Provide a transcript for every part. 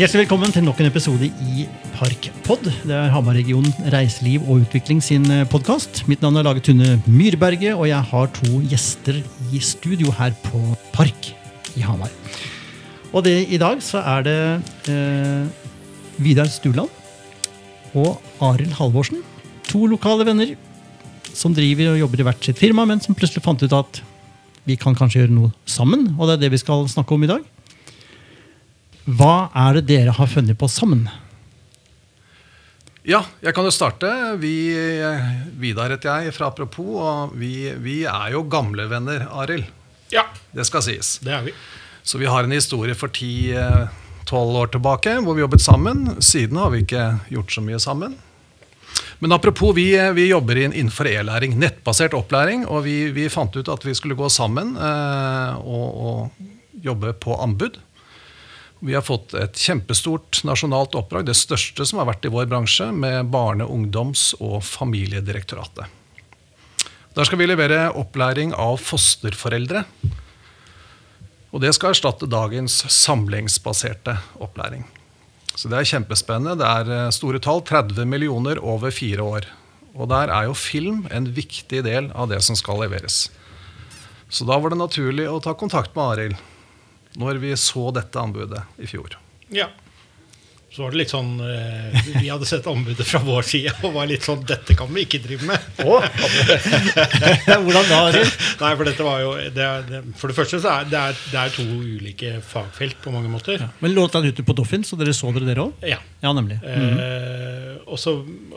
Hjertelig velkommen til nok en episode i Parkpod. Det er Hamar-regionen Reiseliv og Utvikling sin podkast. Mitt navn er Lage Tune Myrberget, og jeg har to gjester i studio her på Park i Hamar. Og det, i dag så er det eh, Vidar Stuland og Arild Halvorsen. To lokale venner som driver og jobber i hvert sitt firma, men som plutselig fant ut at vi kan kanskje gjøre noe sammen. Og det er det vi skal snakke om i dag. Hva er det dere har funnet på sammen? Ja, jeg kan jo starte. Vi, Vidar heter jeg fra Apropos, og vi, vi er jo gamle venner, Arild. Ja, Det skal sies. det er vi. Så vi har en historie for 10-12 år tilbake hvor vi jobbet sammen. Siden har vi ikke gjort så mye sammen. Men apropos, vi, vi jobber inn- innenfor e-læring, nettbasert opplæring. Og vi, vi fant ut at vi skulle gå sammen eh, og, og jobbe på anbud. Vi har fått et kjempestort nasjonalt oppdrag, det største som har vært i vår bransje, med Barne-, ungdoms- og familiedirektoratet. Der skal vi levere opplæring av fosterforeldre. Og det skal erstatte dagens samlingsbaserte opplæring. Så det er kjempespennende. Det er eh, store tall. 30 millioner over fire år. Og der er jo film en viktig del av det som skal leveres. Så da var det naturlig å ta kontakt med Arild når vi så dette anbudet i fjor. Ja. Så var det litt sånn eh, Vi hadde sett anbudet fra vår side og var litt sånn Dette kan vi ikke drive med. Hvordan da? Nei, for dette var jo det, er- For det første så er det, er, det er to ulike fagfelt på mange måter. Men låt den ute på Doffin, så dere så dere dere òg? Ja. Ja, nemlig. Eh, og så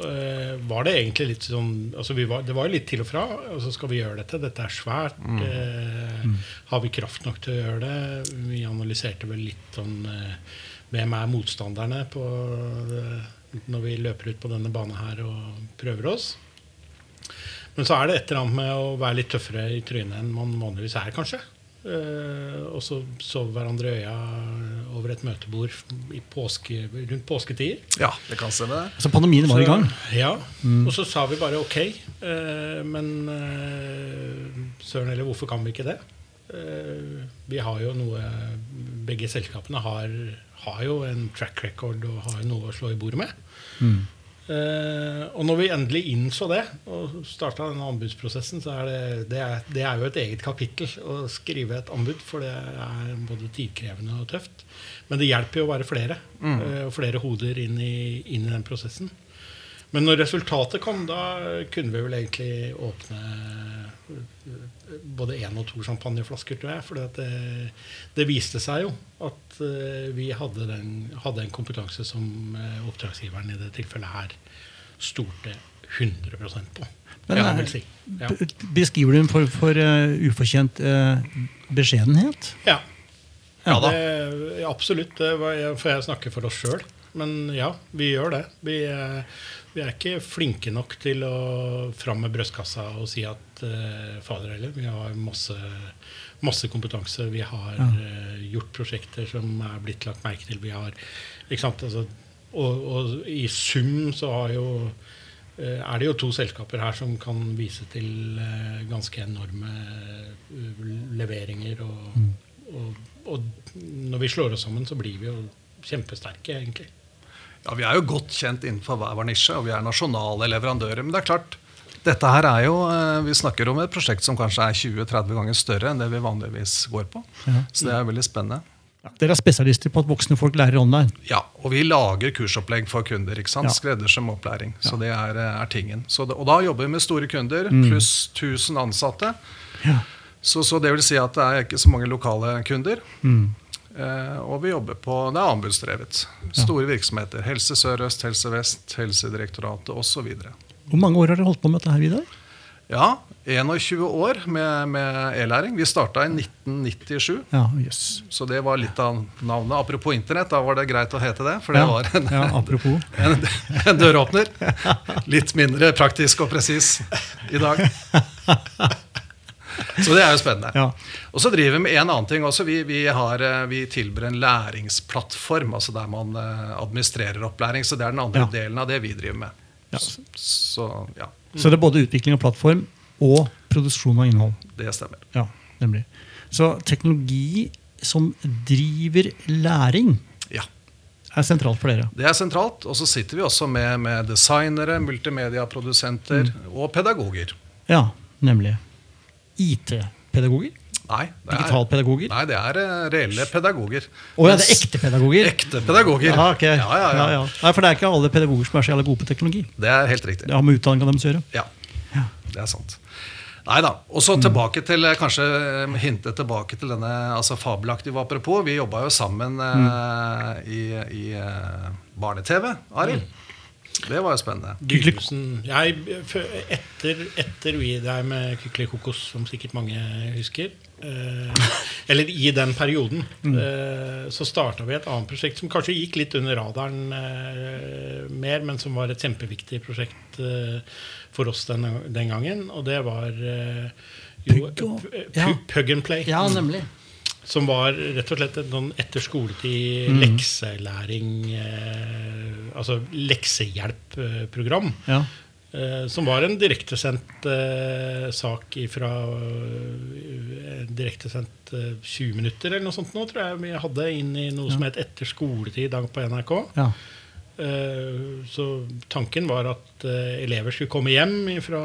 eh, var det egentlig litt sånn altså vi var, Det var jo litt til og fra. Og så skal vi gjøre dette. Dette er svært. Eh, Har vi kraft nok til å gjøre det? Vi analyserte vel litt sånn eh, Hvem er motstanderne på når vi løper ut på denne banen her og prøver oss? Men så er det et eller annet med å være litt tøffere i trynet enn man vanligvis er, kanskje. Uh, og så sove hverandre i øya over et møtebord i påske, rundt påsketider. Ja, det kan stemme. det. Så pandemien var i gang. Ja. ja, Og så sa vi bare ok, Uh, men uh, søren heller, hvorfor kan vi ikke det? Eh, vi har jo noe Begge selskapene har, har jo en track record og har noe å slå i bordet med. Eh, og når vi endelig innså det og starta denne anbudsprosessen, så er det, det, er, det er jo et eget kapittel å skrive et anbud, for det er både tidkrevende og tøft. Men det hjelper jo å være flere, eh, og flere hoder inn i, inn i den prosessen. Men når resultatet kom, da kunne vi vel egentlig åpne eh, både én og to champagneflasker, tror jeg. For det, det viste seg jo at eh, vi hadde, den, hadde en kompetanse som eh, oppdragsgiveren i det tilfellet her stolte 100% på. Men, ja, eh, si. Ja. Beskriver du den for, for uh, ufortjent uh, beskjedenhet? Ja. Ja da. Det, absolutt. Det var, for jeg snakker for oss sjøl. Men ja, vi gjør det. Vi, eh, vi er ikke flinke nok til å fram med brystkassa og si at uh, fader heller, vi har masse, masse kompetanse. Vi har eh, gjort prosjekter som er blitt lagt merke til. Vi har, ikke sant? Altså, og, og i sum så har jo eh, er det jo to selskaper her som kan vise til ganske enorme leveringer. Og, og, og når vi slår oss sammen, så blir vi jo kjempesterke, egentlig. Ja, Vi er jo godt kjent innenfor hver vår nisje, og vi er nasjonale leverandører. Men det er klart, dette her er jo, eh, vi snakker om et prosjekt som kanskje er 20-30 ganger større enn det vi vanligvis går på. Ja. Så det er veldig spennende. Dere er spesialister på at voksne folk lærer online. Ja, Og vi lager kursopplegg for kunder. ikke sant? Ja. Skreddersøm opplæring. Så det er, eh, er tingen. Så det, og da jobber vi med store kunder, pluss 1000 ansatte. Ja. Så, så det vil si at det er ikke så mange lokale kunder. Mm. Eh, og vi jobber på Det er anbudsdrevet. Store virksomheter. Helse Sør-Øst, Helse Vest, Helsedirektoratet osv. Hvor mange år har dere holdt på med dette her, Vidar? Ja, 21 år med, med e-læring. Vi starta i 1997. Ja, yes. Så det var litt av navnet. Apropos internett, da var det greit å hete det. For det Ja. var en, Ja, en, en døråpner. Litt mindre praktisk og presis i dag. Så det er jo spennende. Ja. Og så driver vi med en annen ting også. Vi, vi, har, eh, vi tilbyr en læringsplattform, altså der man eh, administrerer opplæring. Så det er den andre Ja. delen av det vi driver med. Ja. Så ja, Så det er både utvikling av plattform og produksjon av innhold. det stemmer. Ja, nemlig. Så teknologi som driver læring, Ja. er sentralt for dere. Det er sentralt. Og så sitter vi også med, med designere, multimediaprodusenter og pedagoger. Ja, nemlig. IT-pedagoger? Nei, det er, nei, det er eh, reelle pedagoger. Oh, ja, det er ekte pedagoger? Ekte pedagoger. Ja, okay. ja, ja, ja. Ja. Nei, for det er ikke alle pedagoger som er så jævla gode på teknologi. Det er helt riktig. Det har med utdanninga deres å gjøre. Ja, Ja. det er sant. Nei da. Og så tilbake til eh, kanskje eh, hintet tilbake til denne altså fabelaktive apropos. Vi jobba jo sammen eh, i, i uh, barne-TV, Arild. Det var jo spennende. Jeg, etter, etter vi der med Kykeli Kokos, som sikkert mange husker eh, Eller i den perioden, eh, så starta vi et annet prosjekt som kanskje gikk litt under radaren eh, mer, men som var et kjempeviktig prosjekt eh, for oss den, den gangen. Og det var eh, jo, Pug, og- eh, ja. Pug and Play. Ja, nemlig. Som var rett og slett en sånn etter skoletid lekselæring eh, Altså leksehjelp-program. Ja. Eh, som var en direktesendt eh, sak fra Direktesendt eh, 20 minutter eller noe sånt nå, tror jeg vi hadde inn i noe som het Etter skoletid i dag på NRK. ja. Eh, Så tanken var at eh, elever skulle komme hjem fra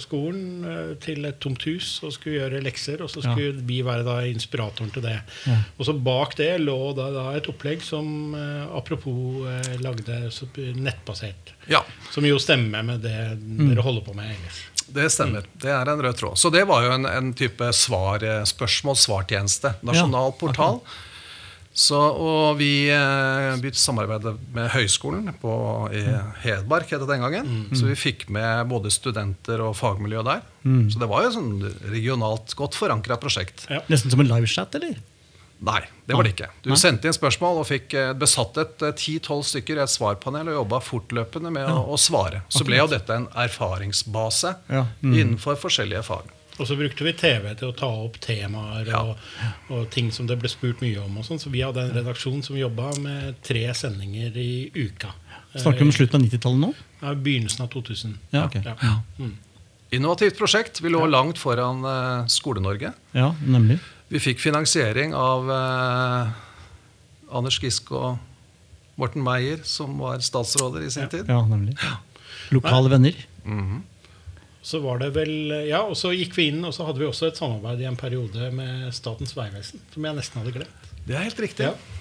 skolen eh, til et tomt hus og skulle gjøre lekser, og så Ja. skulle vi være da inspiratoren til det. Ja. Og så bak det lå da, da et opplegg som apropos lagde nettbasert. Ja, Som jo stemmer med det dere holder på med ellers. det stemmer. Det er en rød tråd. Så det var jo en, en type svar, eh, spørsmål-svar-tjeneste. Nasjonal portal. Så, og vi eh, begynte samarbeidet med høyskolen på, i Hedmark het det den gangen. Så vi fikk med både studenter og fagmiljø der. Så det var jo et sånn regionalt godt forankra prosjekt. Ja. Nesten som en livechat, eller? Nei, det var det ikke. Du Nei. sendte inn spørsmål og fikk eh, besatt et ti-tolv stykker i et svarpanel og jobba fortløpende med å, å svare. Så ble jo dette en erfaringsbase Ja. Mm. innenfor forskjellige fag. Og så brukte vi TV til å ta opp temaer Ja. og, og ting som det ble spurt mye om. og sånn. Så vi hadde en redaksjon som jobba med tre sendinger i uka. Snakker vi om slutten av 90-tallet nå? Ja, begynnelsen av 2000. Ja, okay. Ja. Mm. Innovativt prosjekt. Vi lå langt foran uh, Skole-Norge. Ja, nemlig. Vi fikk finansiering av uh, Anders Giske og Morten Meyer, som var statsråder i sin tid. Ja, nemlig. Lokale venner. Mhm. Så var det vel, ja, og så gikk vi inn, og så hadde vi også et samarbeid i en periode med Statens vegvesen, som jeg nesten hadde glemt. Det er helt riktig. Ja,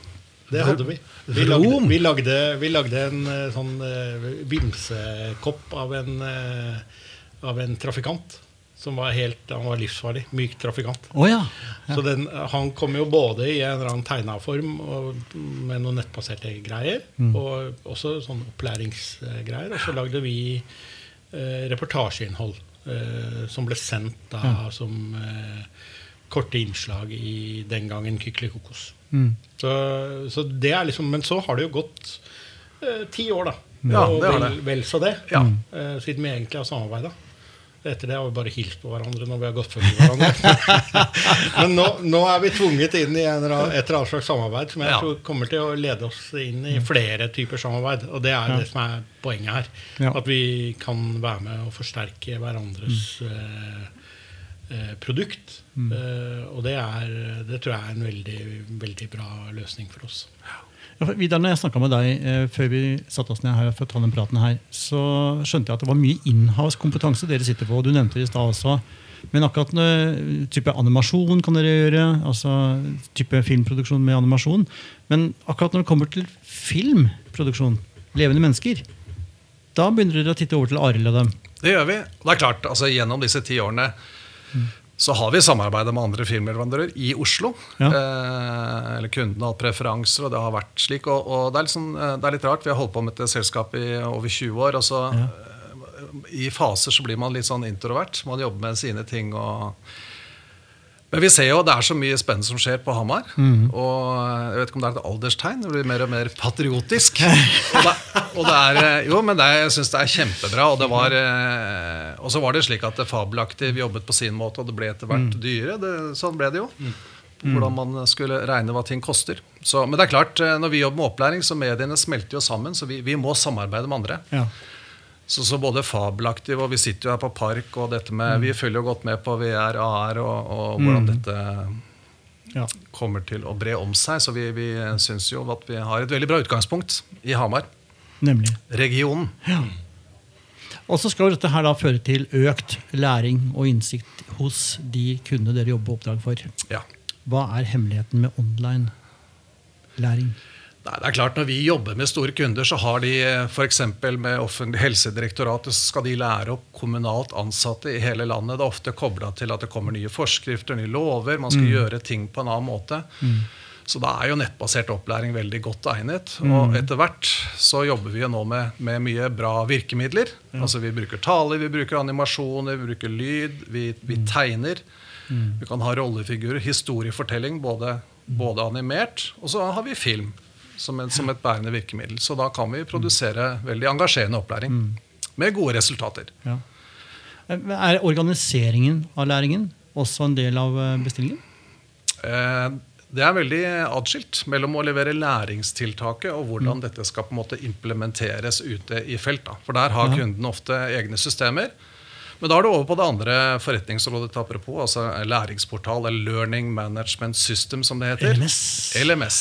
det hadde vi. Vi lagde, vi lagde, vi lagde en eh, sånn eh, vimsekopp av en, eh, av en trafikant. Som var helt, han var livsfarlig. Myk trafikant. Oh, ja. Så den, han kom jo både i en eller annen tegnaform og med noen nettbaserte greier, og også sånn opplæringsgreier. Og så lagde vi reportasjeinnhold eh, som ble sendt da som eh, korte innslag i den gangen Kykeli Kokos. Mm. Så, så det er liksom, men så har det jo gått eh, ti år, da. Ja, og vel, det. vel så det. Ja. Eh, siden vi egentlig har samarbeida. Etter det har vi bare hilst på hverandre når vi har gått forbi hverandre. Men nå, nå er vi tvunget inn i en, et eller annet slags samarbeid som jeg Ja. tror kommer til å lede oss inn i flere typer samarbeid. Og det er det som er poenget her. Ja. At vi kan være med og forsterke hverandres mm. eh, produkt. Eh, og det, er, det tror jeg er en veldig, veldig bra løsning for oss. Ja, Vidar, når jeg snakka med deg eh, før vi satte oss ned her for å ta den praten her, så skjønte jeg at det var mye inhouse-kompetanse dere sitter på. og Du nevnte det i stad også. Men akkurat noe, type animasjon kan dere gjøre. altså type filmproduksjon med animasjon. Men akkurat når det kommer til filmproduksjon, levende mennesker, da begynner dere å titte over til Arild og dem. Det gjør vi. Det er klart, altså Gjennom disse ti årene så har vi samarbeidet med andre filmleverandører i Oslo. Ja. Eh, eller kundene har hatt preferanser, og det har vært slik. Og, og det, er sånn, eh, det er litt rart. Vi har holdt på med et selskap i over 20 år. og så Ja. eh, I faser så blir man litt sånn introvert. Man jobber med sine ting. og men vi ser jo det er så mye spennende som skjer på Hamar. Mm. Og jeg vet ikke om det er et alderstegn. Det blir mer og mer patriotisk. og det, og det er, eh, jo, men det, jeg syns det er kjempebra. Og, det var, eh, og så var det slik at det Fabelaktiv jobbet på sin måte, og det ble etter hvert Mm. dyre. Det, sånn ble det jo. Hvordan man skulle regne hva ting koster. Så, men det er klart, eh, når vi jobber med opplæring, så mediene smelter jo sammen. Så vi, vi må samarbeide med andre. Ja. Så, så både fabelaktiv, og vi sitter jo her på Park, og dette med, vi følger jo godt med på VR, AR, og, og hvordan dette Ja. kommer til å bre om seg. Så vi, vi syns jo at vi har et veldig bra utgangspunkt i Hamar. Nemlig. Regionen. Og så skal jo dette her da føre til økt læring og innsikt hos de kundene dere jobber på oppdrag for. Ja. Hva er hemmeligheten med online læring? Nei, det er klart Når vi jobber med store kunder, så har de f.eks. med offentlig helsedirektoratet så skal de lære opp kommunalt ansatte i hele landet. Det er ofte kobla til at det kommer nye forskrifter, nye lover. Man skal gjøre ting på en annen måte. Så da er jo nettbasert opplæring veldig godt egnet. Og etter hvert så jobber vi jo nå med, med mye bra virkemidler. Altså Vi bruker taler, vi bruker animasjoner, vi bruker lyd, vi, vi tegner. Vi kan ha rollefigurer, historiefortelling, både, både animert, og så har vi film som, en, som et bærende virkemiddel. Så da kan vi produsere veldig engasjerende opplæring med gode resultater. Ja. Er organiseringen av læringen også en del av eh, bestillingen? Eh, Det er veldig atskilt mellom å levere læringstiltaket og hvordan dette skal på en måte implementeres ute i felt. Da. For der har Ja. kunden ofte egne systemer. Men da er det over på det andre forretningsrådet til apropos, altså læringsportal, eller Learning Management System, som det heter. LMS. LMS.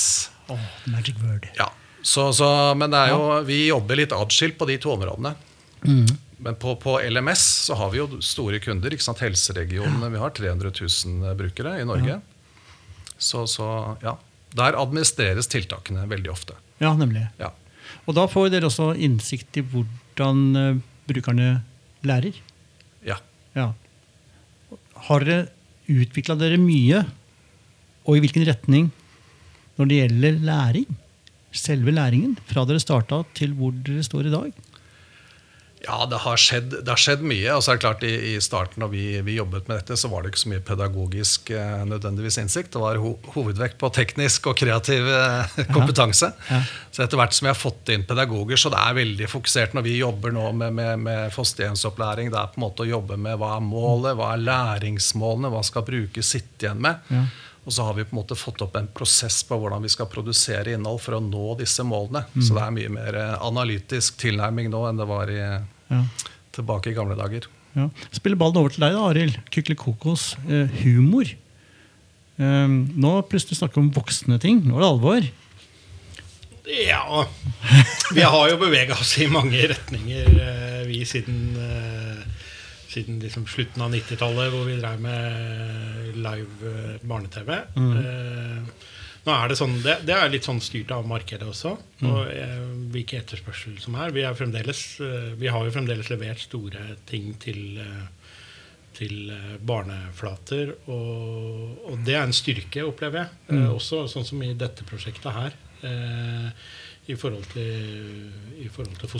Åh, magic word. Ja. Så, så, men det er jo, vi jobber litt atskilt på de to områdene. Men på, på LMS så har vi jo store kunder. ikke sant? Helseregionene. Vi har 300 000 brukere i Norge. Så, så ja. Der administreres tiltakene veldig ofte. Ja, nemlig. Ja. Og da får dere også innsikt i hvordan eh, brukerne lærer. ja. Ja. Har dere utvikla dere mye, og i hvilken retning, når det gjelder læring? Selve læringen, fra dere starta til hvor dere står i dag? Ja, det har skjedd, det har skjedd mye. og så er det klart I, i starten da vi, vi jobbet med dette, så var det ikke så mye pedagogisk eh, nødvendigvis innsikt. Det var ho hovedvekt på teknisk og kreativ eh, kompetanse. Ja. Så etter hvert som vi har fått inn pedagoger, så det er veldig fokusert når vi jobber nå med, med, med fosterhjemsopplæring. Det er på en måte å jobbe med hva er målet, hva er læringsmålene, hva skal brukes sitte igjen med. Ja. Og så har vi på en måte fått opp en prosess på hvordan vi skal produsere innhold for å nå disse målene. Så det er mye mer eh, analytisk tilnærming nå enn det var i, Ja. tilbake i gamle dager. Ja. Spiller ballen over til deg, da, Arild. Kykelikokos. Eh, humor. Eh, nå plutselig snakker vi om voksne ting. Nå er det alvor. Ja Vi har jo bevega oss i mange retninger, eh, vi siden, eh, siden liksom slutten av 90-tallet, hvor vi drev med live eh, barne-TV. Eh, Nå er det sånn, det, det er litt sånn styrt av markedet også, og eh, hvilken etterspørsel som er. Vi, er fremdeles, eh, vi har jo fremdeles levert store ting til eh, til eh, barneflater. Og, og det er en styrke, opplever jeg. Eh, også sånn som i dette prosjektet her. Eh, I forhold til, i forhold til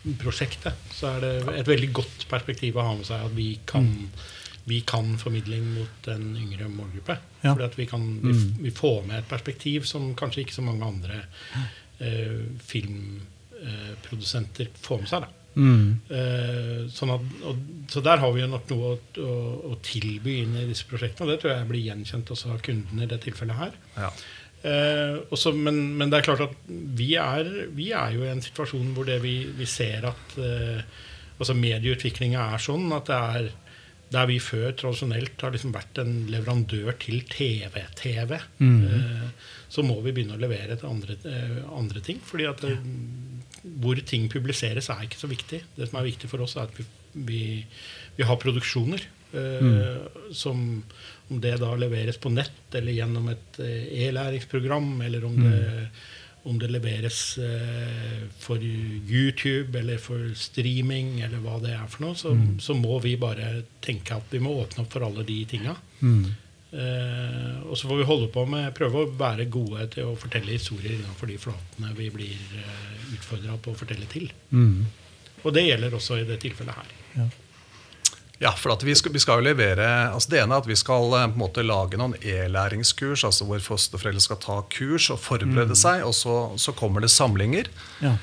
fosterhjemsprosjektet. Så er det et veldig godt perspektiv å ha med seg at vi kan, vi kan formidling mot en yngre målgruppe. Ja. Fordi vi, vi, vi får med et perspektiv som kanskje ikke så mange andre eh, filmprodusenter får med seg. da. Mm. Eh, sånn at, og, så der har vi jo nok noe å, å, å tilby inn i disse prosjektene. Og det tror jeg blir gjenkjent også av kundene i det tilfellet her. Ja. Eh, også, men, men det er klart at vi er, vi er jo i en situasjon hvor det vi, vi ser at eh, altså medieutviklinga er sånn at det er der vi før tradisjonelt har liksom vært en leverandør til TV-TV, eh, så må vi begynne å levere til andre, eh, andre ting. fordi at det, hvor ting publiseres, er ikke så viktig. Det som er viktig for oss, er at vi, vi, vi har produksjoner. Eh, som Om det da leveres på nett eller gjennom et eh, e-læringsprogram, eller om det om det leveres eh, for YouTube eller for streaming eller hva det er for noe, så, så må vi bare tenke at vi må åpne opp for alle de tinga. Mm. Eh, og så får vi holde på med prøve å være gode til å fortelle historier innenfor de flatene vi blir eh, utfordra på å fortelle til. Mm. Og det gjelder også i det tilfellet her. Ja. Ja, for at vi skal, vi skal jo levere altså Det ene er at vi skal eh, på en måte lage noen e-læringskurs, altså hvor fosterforeldre skal ta kurs og forberede seg, og så, så kommer det samlinger. ja.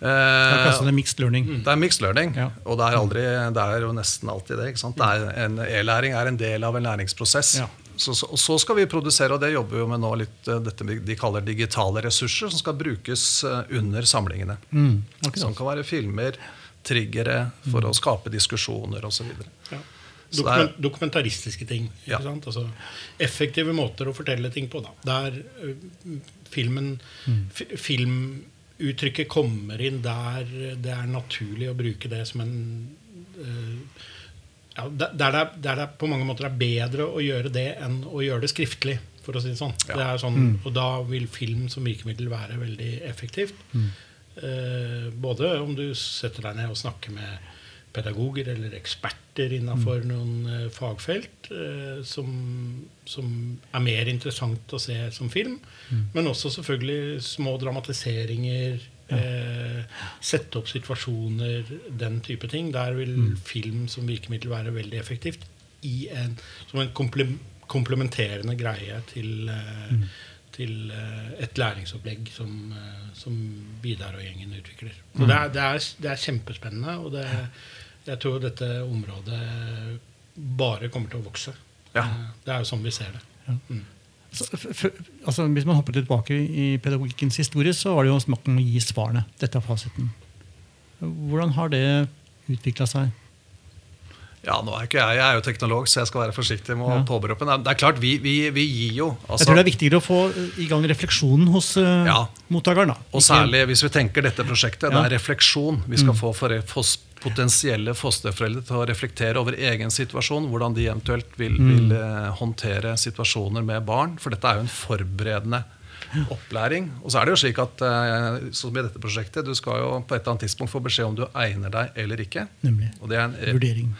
Det er, kaster det mixed learning. det er mixed learning, Ja. og det er, aldri, det er jo nesten alltid det. Det en E-læring er en del av en læringsprosess. Ja. Så, så, så skal vi produsere, og det jobber vi jo med nå litt, eh, dette de kaller digitale ressurser, som skal brukes eh, under samlingene. Mm. Som kan være filmer, triggere for å skape diskusjoner osv. Ja. Dokument, dokumentaristiske ting. Ikke Ja. sant? Altså, effektive måter å fortelle ting på. Da. Der ø, filmen mm. Filmuttrykket kommer inn der det er naturlig å bruke det som en uh, ja, der, det er, der det på mange måter er bedre å gjøre det enn å gjøre det skriftlig. For å si det sånn. Ja. Det er sånn Og da vil film som virkemiddel være veldig effektivt. Eh, både om du setter deg ned og snakker med pedagoger eller eksperter innenfor noen eh, fagfelt eh, som, som er mer interessant å se som film, men også selvfølgelig små dramatiseringer. Eh, sette opp situasjoner, den type ting. Der vil film som virkemiddel være veldig effektivt i en, som en komple komplementerende greie til, eh, til eh, et læringsopplegg som, eh, som Vidar og gjengen utvikler. Så det, er, det, er, det er kjempespennende, og det, jeg tror dette området bare kommer til å vokse. Ja. Eh, Det er jo sånn vi ser det. Mm. Så, f- f- altså, hvis man hopper tilbake i pedagogikkens historie, så var det jo snakk om å gi svarene. Dette er fasiten. Hvordan har det utvikla seg? Ja, nå er ikke jeg, jeg er jo teknolog, så jeg skal være forsiktig med å Ja. påberope. meg det er klart, vi, vi, vi gir jo Jeg altså, tror det er viktigere å få i gang refleksjonen hos eh, Ja. mottakeren. da. Og særlig hvis vi tenker dette prosjektet, det er refleksjon. Vi skal få for, fos, potensielle fosterforeldre til å reflektere over egen situasjon, hvordan de eventuelt vil, vil eh, håndtere situasjoner med barn. For dette er jo en forberedende opplæring. Og så er det jo slik at eh, som i dette prosjektet, du skal jo på et eller annet tidspunkt få beskjed om du egner deg eller ikke. Nemlig. Og det er en Vurdering.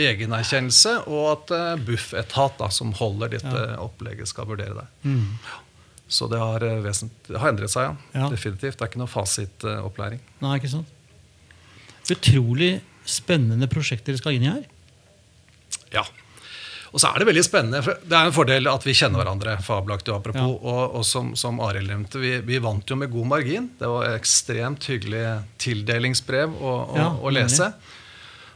Egenerkjennelse, og at uh, Bufetat, da, som holder dette opplegget, skal vurdere deg. Mm. Så det har, eh, det har endret seg, ja. Ja. Definitivt. Det er ikke noe fasitopplæring. Nei, ikke sant? Utrolig spennende prosjekt dere skal inn i her. Ja. Og så er det veldig spennende. for Det er en fordel at vi kjenner hverandre. fabelaktig apropos, og, og som, som Arild nevnte, vi, vi vant jo med god margin. Det var ekstremt hyggelig tildelingsbrev å, å, Ja, å lese.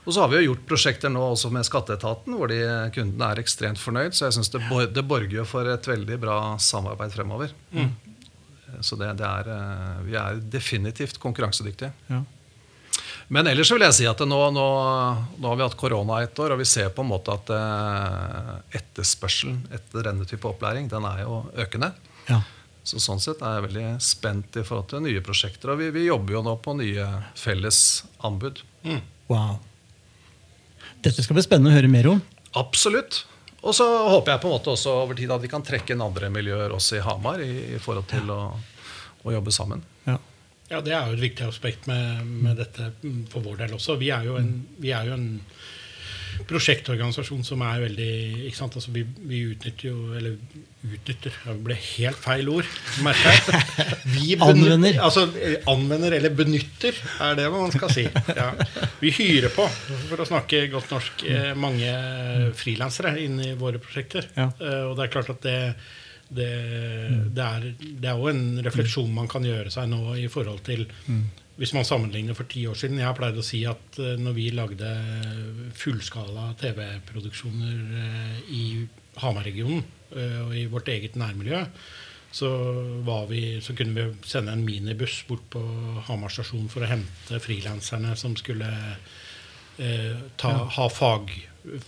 Og så har vi jo gjort prosjekter nå også med Skatteetaten, hvor de kundene er ekstremt fornøyd. Så jeg syns det, bor- det borger jo for et veldig bra samarbeid fremover. Så det, det er, eh, vi er definitivt konkurransedyktige. Ja. Men ellers vil jeg si at nå, nå, nå har vi hatt korona et år, og vi ser på en måte at eh, etterspørselen etter denne type opplæring den er jo økende. Ja. Så sånn sett er jeg veldig spent i forhold til nye prosjekter. Og vi, vi jobber jo nå på nye felles anbud. Wow. Dette skal bli spennende å høre mer om. Absolutt. Og så håper jeg på en måte også over tid at vi kan trekke inn andre miljøer også i Hamar i, i forhold til å, å jobbe sammen. Ja. Ja, det er jo et viktig aspekt med, med dette for vår del også. Vi er jo en, vi er jo en prosjektorganisasjon som er veldig ikke sant? Altså, vi, vi utnytter jo Eller utnytter, det ble helt feil ord. merker jeg. Vi Anvender. Altså, anvender eller benytter, er det man skal si. Ja. Vi hyrer på, for å snakke godt norsk, eh, mange frilansere inn i våre prosjekter. Ja. Eh, Og det er klart at det det, det, er, det er jo en refleksjon man kan gjøre seg nå i forhold til Hvis man sammenligner for ti år siden Jeg har pleid å si at eh, når vi lagde fullskala TV-produksjoner eh, i Hamar-regionen eh, og i vårt eget nærmiljø, så, var vi, så kunne vi sende en minibuss bort på Hamar stasjon for å hente frilanserne som skulle eh, ta, ha fag,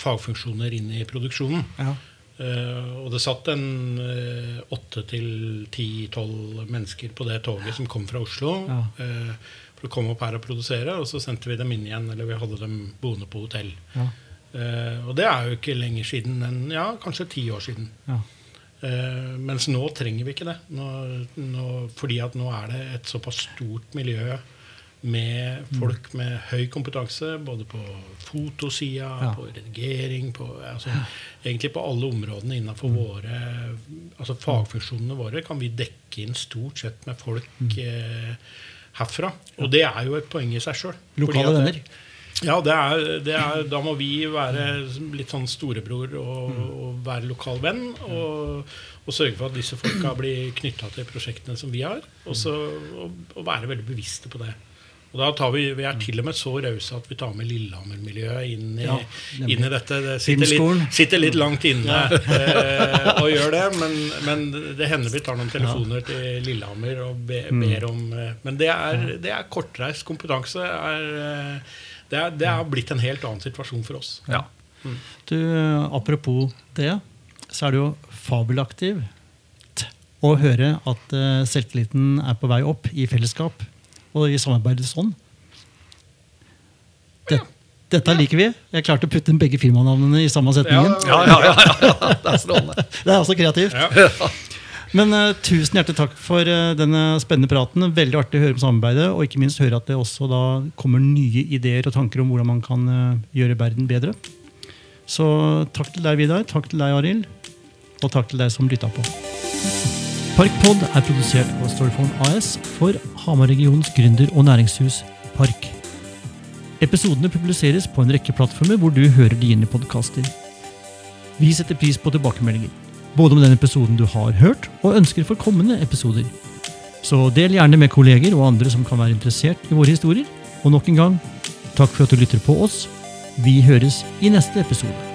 fagfunksjoner inn i produksjonen. Ja. Eh, og det satt en eh, åtte til ti-tolv mennesker på det toget som kom fra Oslo. Ja. Uh, for å komme opp her og produsere, og så sendte vi dem inn igjen. Eller vi hadde dem boende på hotell. Ja. Uh, og det er jo ikke lenger siden enn ja, kanskje ti år siden. Ja. Mens nå trenger vi ikke det. Nå, nå, fordi at nå er det et såpass stort miljø med folk med høy kompetanse, både på fotosida, Ja. på redigering, på, altså, egentlig på alle områdene innenfor våre altså Fagfunksjonene våre kan vi dekke inn stort sett med folk eh, herfra. Og det er jo et poeng i seg sjøl. Lokale venner. Ja, det er, det er, da må vi være litt sånn storebror og, og være lokal venn. Og, og sørge for at disse folka blir knytta til prosjektene som vi har. Og, så, og, og være veldig bevisste på det. Og da tar Vi vi er til og med så rause at vi tar med Lillehammer-miljøet inn, i- Ja, inn i dette. Det sitter litt, sitter litt langt inne eh, og gjør det, men, men det hender vi tar noen telefoner til Lillehammer og be, Mm. ber om eh, Men det er, det er kortreist kompetanse. Er, eh, det, er, det har blitt en helt annen situasjon for oss. Ja. Du, apropos det, så er det jo fabelaktivt å høre at eh, selvtilliten er på vei opp i fellesskap og i samarbeidets ånd. Det, dette liker vi. Jeg klarte å putte begge firmanavnene i samme setningen. Ja, ja, ja. Det er strålende. Det er også kreativt. Men uh, tusen hjertelig takk for uh, denne spennende praten. Veldig artig å høre om samarbeidet, og ikke minst høre at det også da kommer nye ideer og tanker om hvordan man kan uh, gjøre verden bedre. Så takk til deg, Vidar. Takk til deg, Arild. Og takk til deg som lytta på. Parkpod er produsert på Storyphone AS for Hamar-regionens gründer- og næringshus Park. Episodene publiseres på en rekke plattformer hvor du hører dine podkaster. Vi setter pris på tilbakemeldinger både om den episoden du har hørt, og ønsker for kommende episoder. Så del gjerne med kolleger og andre som kan være interessert i våre historier. Og nok en gang, takk for at du lytter på oss. Vi høres i neste episode.